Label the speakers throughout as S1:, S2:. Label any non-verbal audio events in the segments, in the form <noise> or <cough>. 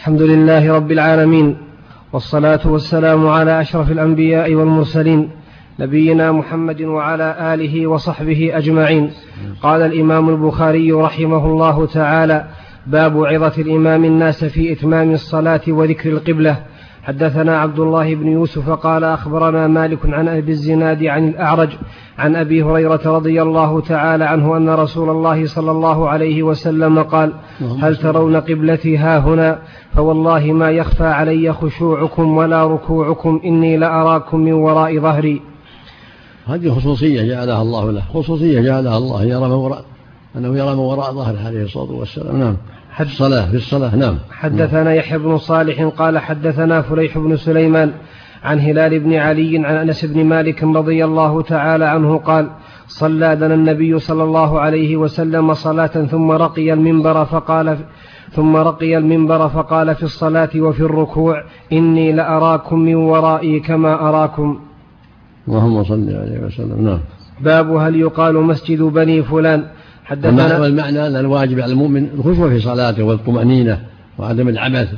S1: الحمد لله رب العالمين والصلاة والسلام على أشرف الأنبياء والمرسلين نبينا محمد وعلى آله وصحبه أجمعين. قال الإمام البخاري رحمه الله تعالى باب عظة الإمام الناس في إتمام الصلاة وذكر القبلة. حدثنا عبد الله بن يوسف قال أخبرنا مالك عن أبي الزناد عن الأعرج عن أبي هريرة رضي الله تعالى عنه أن رسول الله صلى الله عليه وسلم قال هل ترون قبلتي ها هنا؟ فوالله ما يخفى علي خشوعكم ولا ركوعكم إني لأراكم من وراء ظهري.
S2: هذه خصوصية جعلها الله له خصوصية جعلها الله يرى من وراء أنه يرى من وراء ظهره عليه الصلاة والسلام. نعم. حد الصلاة في الصلاة نعم.
S1: حدثنا يحيى بن صالح قال حدثنا فليح بن سليمان عن هلال بن علي عن أنس بن مالك رضي الله تعالى عنه قال صلى لنا النبي صلى الله عليه وسلم صلاة ثم رقي المنبر فقال ثم رقي المنبر فقال في الصلاة وفي الركوع إني لأراكم من ورائي كما أراكم.
S2: اللهم صل عليه وسلم نعم.
S1: باب هل يقال مسجد بني فلان؟
S2: حدثنا والمعنى أن الواجب على المؤمن الخشوع في صلاته والطمأنينة وعدم العبث.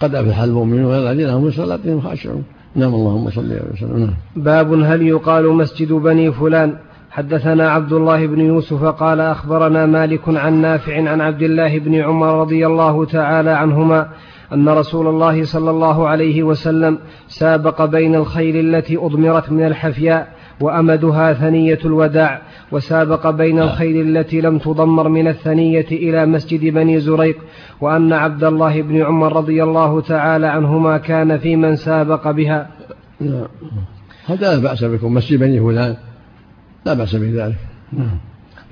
S2: قد أفلح المؤمنون الذين هم في صلاتهم خاشعون. نعم اللهم صل وسلم نعم.
S1: باب هل يقال مسجد بني فلان؟ حدثنا عبد الله بن يوسف قال أخبرنا مالك عن نافع عن عبد الله بن عمر رضي الله تعالى عنهما أن رسول الله صلى الله عليه وسلم سابق بين الخيل التي أضمرت من الحفياء وأمدها ثنية الوداع وسابق بين الخيل التي لم تضمر من الثنية إلى مسجد بني زريق وأن عبد الله بن عمر رضي الله تعالى عنهما كان في من سابق بها.
S2: نعم. هذا لا بأس بكم مسجد بني فلان لا بأس بذلك نعم.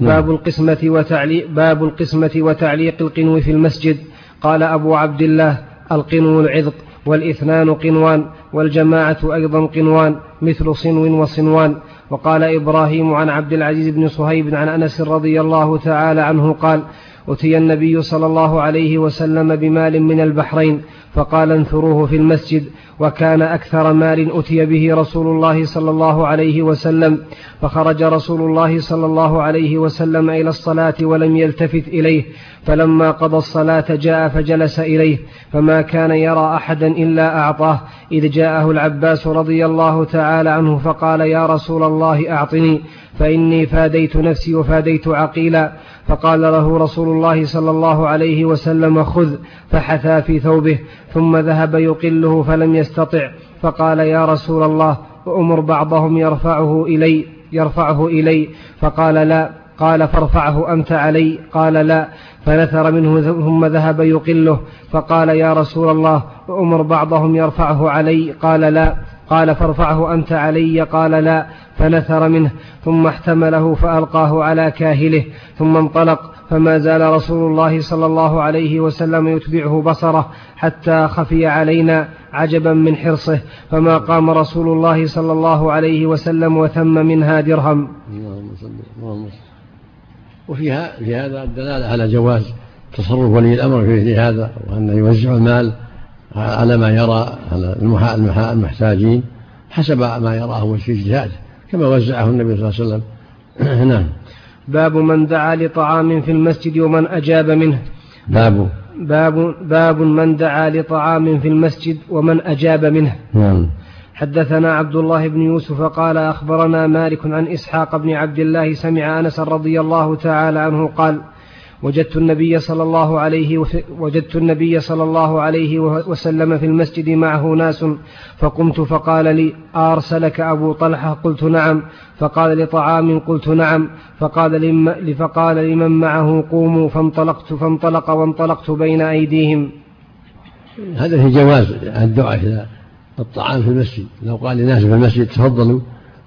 S1: باب القسمة وتعليق باب القسمة وتعليق القنو في المسجد قال أبو عبد الله القنو العذق والإثنان قنوان والجماعة أيضا قنوان مثل صنو وصنوان. وقال إبراهيم عن عبد العزيز بن صهيب عن أنس رضي الله تعالى عنه قال أتي النبي صلى الله عليه وسلم بمال من البحرين فقال انثروه في المسجد. وكان أكثر مال أتي به رسول الله صلى الله عليه وسلم فخرج رسول الله صلى الله عليه وسلم إلى الصلاة ولم يلتفت إليه فلما قضى الصلاة جاء فجلس إليه فما كان يرى أحدا إلا أعطاه إذ جاءه العباس رضي الله تعالى عنه فقال يا رسول الله أعطني فإني فاديت نفسي وفاديت عقيلا. فقال له رسول الله صلى الله عليه وسلم خذ فحثى في ثوبه ثم ذهب يقله فلم يستطع. فقال يا رسول الله وأمر بعضهم يرفعه إلي يرفعه إلي. فقال لا. قال فارفعه أنت علي. قال لا. فنثر منه ثم ذهب يقله. فقال يا رسول الله وأمر بعضهم يرفعه علي. قال لا. قال فارفعه أنت علي قال لا فنثر منه ثم احتمله فألقاه على كاهله ثم انطلق فما زال رسول الله صلى الله عليه وسلم يتبعه بصره حتى خفي علينا عجبا من حرصه فما قام رسول الله صلى الله عليه وسلم وثم منها درهم.
S2: وفيها في هذا الدلالة على جواز تصرف ولي الأمر في هذا وأنه يوزع المال على ما يرى على المحتاجين حسب ما يراه في اجتهاده كما وزعه النبي صلى الله عليه وسلم. <clears throat> نعم.
S1: باب من دعا لطعام في المسجد ومن أجاب منه.
S2: باب.
S1: باب باب من دعا لطعام في المسجد ومن أجاب منه.
S2: نعم.
S1: حدثنا عبد الله بن يوسف قال أخبرنا مالك عن إسحاق بن عبد الله سمع أنس رضي الله تعالى عنه قال وجدت النبي صلى الله عليه وجدت النبي صلى الله عليه وسلم في المسجد معه ناس فقمت فقال لي أرسلك أبو طلحة؟ قلت نعم. فقال لطعام قلت نعم. فقال فقال لمن معه؟ قوموا. فانطلقت فانطلق وانطلقت بين أيديهم.
S2: هذا في جواز الدعاء إلى الطعام في المسجد. لو قال لناس في المسجد تفضلوا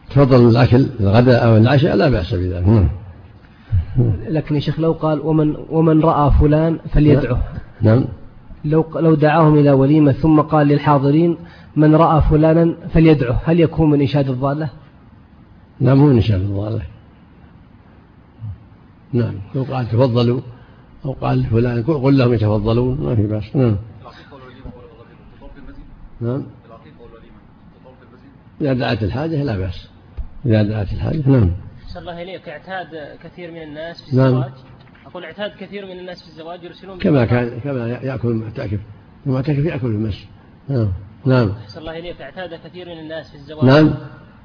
S2: تفضلوا الأكل الغداء أو العشاء لا بأس بذلك. نعم.
S1: لكن يا شيخ لو قال ومن ومن رأى فلان فليدعه.
S2: نعم.
S1: لو لو دعاهم إلى وليمة ثم قال للحاضرين من رأى فلانا فليدعه. هل يكون من إنشاد الضالة؟
S2: لا مو من إنشاد الضالة. نعم. لو قال تفضلوا أو قال فلان قل لهم يتفضلون ما في بأس. نعم. نعم. إذا دعت الحاجة لا بأس. إذا دعت الحاجة نعم.
S3: أحسن الله إليك اعتاد كثير من الناس في نعم. الزواج. نعم. أقول اعتاد كثير من الناس في الزواج يرسلون
S2: كما كان كما يأكل المعتكف. المعتكف يأكل في المسجد نعم. نعم.
S3: أحسن الله إليك اعتاد كثير من الناس في الزواج.
S2: نعم.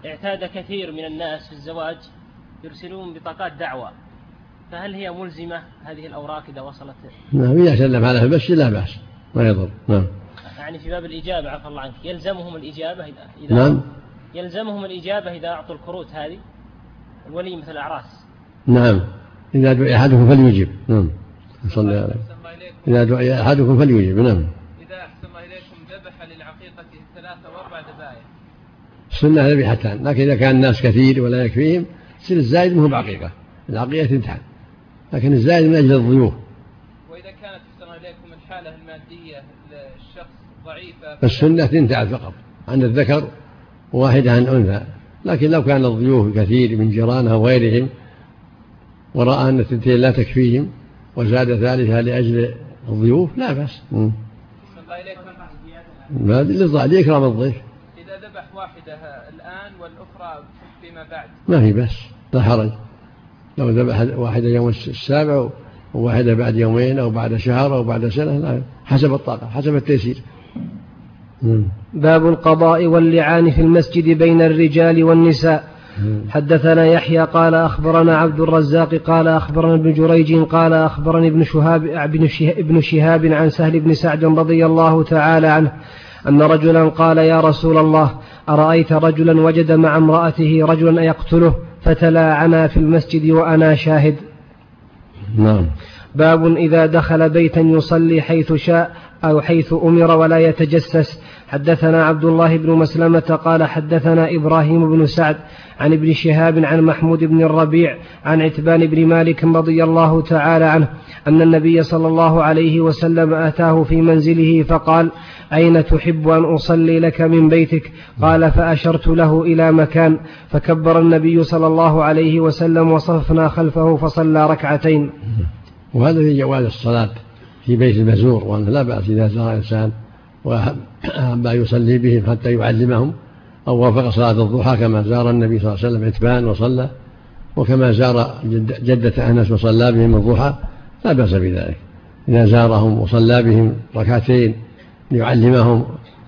S3: اعتاد كثير من الناس في الزواج يرسلون بطاقات دعوة. فهل هي ملزمة؟ هذه الأوراق إذا وصلت.
S2: نعم إذا سلم على في المسجد لا بأس. ما يضر. نعم.
S3: يعني في باب الإجابة عفى الله عنك. يلزمهم الإجابة إذا إذا
S2: نعم.
S3: يلزمهم الإجابة إذا أعطوا الكروت هذه؟ الولي مثل الأعراس
S2: نعم. إذا دعي أحدكم فليجب. نعم. صلى عليه. إذا دعي أحدكم فليجب. نعم.
S4: إذا أحسن الله إليكم ذبح للعقيقة ثلاثة وأربع ذبائح.
S2: السنة ذبيحتان. لكن إذا كان الناس كثير ولا يكفيهم يصير الزايد مو بعقيقة العقيقة تنتحل لكن الزايد من أجل الضيوف.
S4: وإذا كانت أحسن الله إليكم الحالة المادية للشخص ضعيفة
S2: فالسنة تنتعل فقط. عن الذكر وواحدة عن أنثى لكن لو كان الضيوف كثير من جيرانها وغيرهم ورأى أن الثنتين لا تكفيهم وزاد ثالثها لأجل الضيوف لا بأس.
S4: إليكم
S2: لإكرام الضيف.
S4: إذا ذبح واحدة الآن والأخرى فيما بعد.
S2: ما في بأس. لا حرج لو ذبح واحدة يوم السابع وواحدة بعد يومين أو بعد شهر أو بعد سنة لا حسب الطاقة حسب التيسير.
S1: باب القضاء واللعان في المسجد بين الرجال والنساء. حدثنا يحيى قال أخبرنا عبد الرزاق قال أخبرنا ابن جريج قال أخبرني ابن شهاب ابن شهاب عن سهل بن سعد رضي الله تعالى عنه أن رجلا قال يا رسول الله أرأيت رجلا وجد مع امرأته رجلا يقتله فتلاعنا في المسجد وأنا شاهد.
S2: نعم.
S1: باب إذا دخل بيتا يصلي حيث شاء أو حيث أمر ولا يتجسس. حدثنا عبد الله بن مسلمة قال حدثنا إبراهيم بن سعد عن ابن شهاب عن محمود بن الربيع عن عتبان بن مالك رضي الله تعالى عنه أن النبي صلى الله عليه وسلم أتاه في منزله فقال أين تحب أن أصلي لك من بيتك؟ قال فأشرت له إلى مكان. فكبر النبي صلى الله عليه وسلم وصفنا خلفه فصلى ركعتين.
S2: وهذا في جواز الصلاة. في بيت المزور وأنه لا بأس إذا زار إنسان وأحب يصلي بهم حتى يعلمهم أو وافق صلاة الضحى كما زار النبي صلى الله عليه وسلم عتبان وصلى وكما زار جدة أنس وصلى بهم الضحى لا بأس بذلك. إذا زارهم وصلى بهم ركعتين ليعلمهم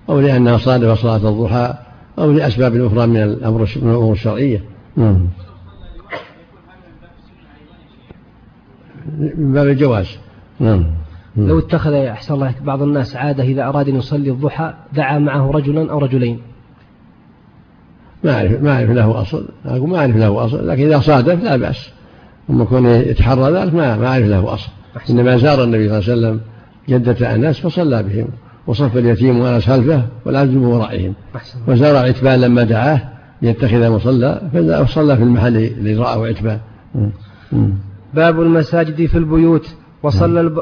S2: أو لأنها صادف صلاة الضحى أو لأسباب أخرى من الأمور الشرعية. نعم. من باب الجواز. نعم.
S1: لو اتخذ أحسن الله بعض الناس عادة إذا أراد أن يصلي الضحى دعا معه رجلا أو رجلين.
S2: ما أعرف ما أعرف له أصل. أقول ما أعرف له أصل لكن إذا صادف لا بأس. أما كون يتحرى ذلك ما ما أعرف له أصل. إنما زار النبي صلى الله عليه وسلم جدة أنس فصلى بهم وصف اليتيم وأنس خلفه والعزم ورائهم. وزار عتبان لما دعاه ليتخذ مصلى فصلى في المحل اللي رأه عتبان
S1: باب المساجد في البيوت. وصلى الب...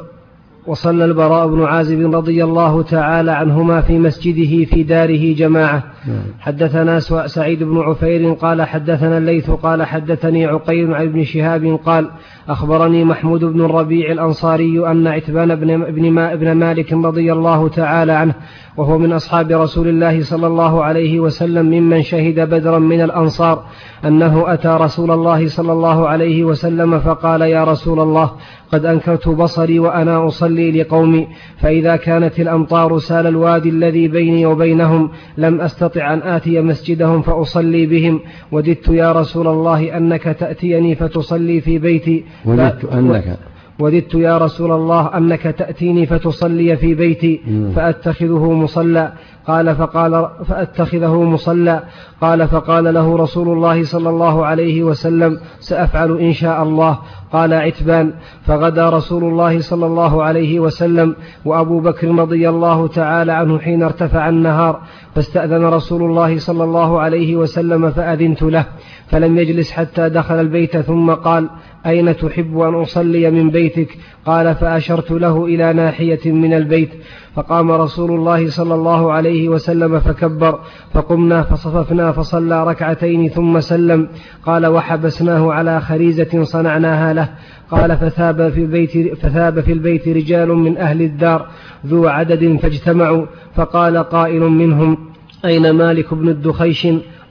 S1: وصلى البراء بن عازب رضي الله تعالى عنهما في مسجده في داره جماعة نعم. حدثنا سعيد بن عفير قال حدثنا الليث قال حدثني عقيل عن ابن شهاب قال أخبرني محمود بن الربيع الأنصاري أن عتبان بن, بن, بن مالك رضي الله تعالى عنه وهو من أصحاب رسول الله صلى الله عليه وسلم ممن شهد بدرا من الأنصار أنه أتى رسول الله صلى الله عليه وسلم فقال يا رسول الله قد أنكرت بصري وأنا أصلي لقومي فإذا كانت الأمطار سال الوادي الذي بيني وبينهم لم أستطع أن آتي مسجدهم فأصلي بهم. وددت يا رسول الله أنك تأتيني فتصلي في بيتي.
S2: وددت أنك.
S1: وددت يا رسول الله أنك تأتيني فتصلي في بيتي. فأتخذه مصلى. قال فقال فأتخذه مصلى. قال فقال له رسول الله صلى الله عليه وسلم سأفعل إن شاء الله. قال عتبان فغدا رسول الله صلى الله عليه وسلم وأبو بكر رضي الله تعالى عنه حين ارتفع النهار فاستأذن رسول الله صلى الله عليه وسلم فأذنت له فلم يجلس حتى دخل البيت ثم قال أين تحب أن أصلي من بيتك؟ قال فأشرت له إلى ناحية من البيت فقام رسول الله صلى الله عليه وسلم فكبر فقمنا فصففنا فصلى ركعتين ثم سلم قال وحبسناه على خريزة صنعناها له قال فثاب في البيت فثاب في البيت رجال من أهل الدار ذو عدد فاجتمعوا فقال قائل منهم أين مالك بن الدخيش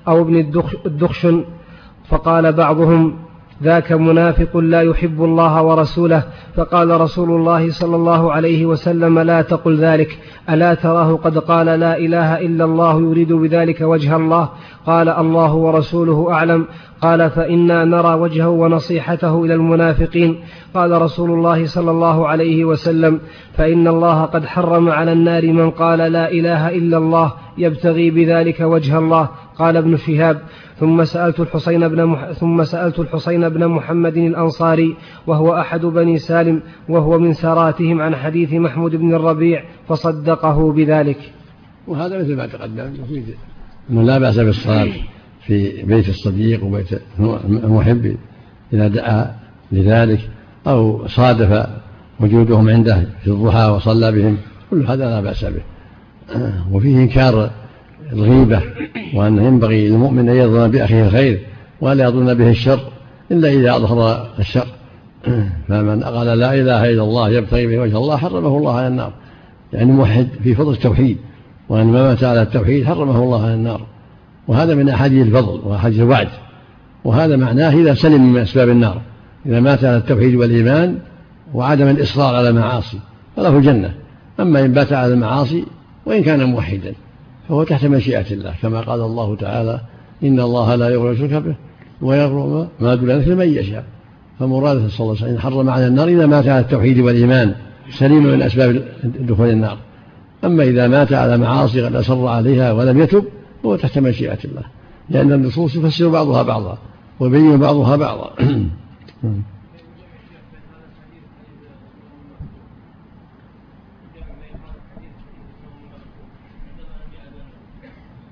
S1: أو ابن الدخشن؟ فقال بعضهم ذاك منافق لا يحب الله ورسوله فقال رسول الله صلى الله عليه وسلم لا تقل ذلك ألا تراه قد قال لا إله إلا الله يريد بذلك وجه الله؟ قال الله ورسوله أعلم. قال فإنا نرى وجهه ونصيحته إلى المنافقين. قال رسول الله صلى الله عليه وسلم فإن الله قد حرم على النار من قال لا إله إلا الله يبتغي بذلك وجه الله. قال ابن شهاب ثم سألت الحسين بن مح... ثم سألت الحسين بن محمد الأنصاري وهو أحد بني سالم وهو من ساراتهم عن حديث محمود بن الربيع فصدقه بذلك.
S2: وهذا مثل ما تقدم أنه لا بأس بالصلاة في بيت الصديق وبيت المحب إذا دعا لذلك أو صادف وجودهم عنده في الضحى وصلى بهم كل هذا لا بأس به وفيه إنكار الغيبة وأنه ينبغي للمؤمن أن يظن بأخيه الخير ولا يظن به الشر إلا إذا أظهر الشر. <clears throat> فمن قال لا إله إلا الله يبتغي به وجه الله حرمه الله على النار. يعني موحد في فضل التوحيد وأن ما مات على التوحيد حرمه الله على النار. وهذا من أحاديث الفضل وأحاديث الوعد. وهذا معناه إذا سلم من أسباب النار. إذا مات على التوحيد والإيمان وعدم الإصرار على المعاصي فله الجنة أما إن بات على المعاصي وإن كان موحدا. فهو تحت مشيئة الله كما قال الله تعالى إن الله لا يغفر الشرك به ويغفر ما دون ذلك لمن يشاء. فمراده صلى الله عليه وسلم حرم على النار إذا مات على التوحيد والإيمان سليم من أسباب دخول النار. أما إذا مات على معاصي قد أصر عليها ولم يتب فهو تحت مشيئة الله لأن النصوص تفسر بعضها بعضا ويبين بعضها بعضا. <clears throat>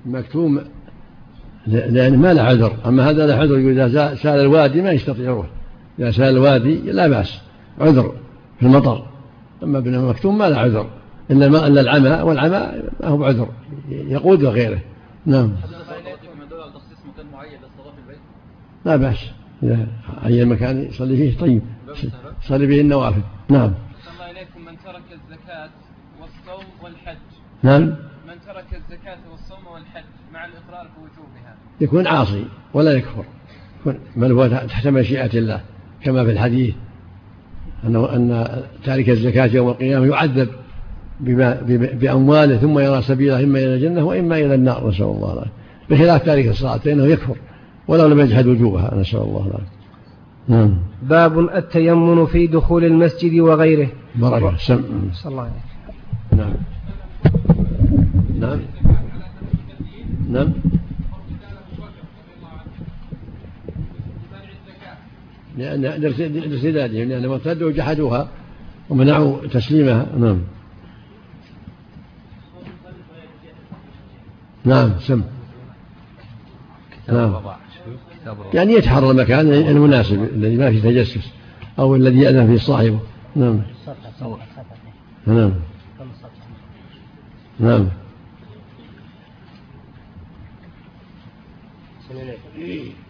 S2: مكتوم. لأن ما له عذر. أما هذا له عذر إذا سأل الوادي ما يستطيع يروح. إذا سأل الوادي لا بأس. عذر في المطر. أما ابن مكتوم ما له عذر. إلا ما إلا العمى والعمى ما هو بعذر. يقود غيره نعم. لا بأس. إذا أي مكان يصلي فيه طيب. صلي به النوافل. نعم.
S4: الله إليكم من ترك الزكاة والصوم والحج.
S2: نعم
S4: ترك الزكاة والصوم والحج مع الإقرار بوجوبها
S2: يكون عاصي ولا يكفر. بل هو تحت مشيئة الله كما في الحديث أنه أن تارك الزكاة يوم القيامة يعذب بما بأمواله ثم يرى سبيله إما إلى الجنة وإما إلى النار نسأل الله العافية. بخلاف تارك الصلاة فإنه يكفر ولو لم يجحد وجوبها نسأل الله العافية.
S1: نعم. باب التيمن في دخول المسجد وغيره.
S2: بركة سم
S1: صلى الله عليه
S2: نعم. نعم. نعم. لأن لارتدادهم لأنهم ارتدوا وجحدوها ومنعوا تسليمها. نعم. نعم سم. نعم. يعني يتحرى المكان المناسب الذي ما فيه تجسس أو الذي يأذن فيه صاحبه. نعم. نعم. نعم. Mm.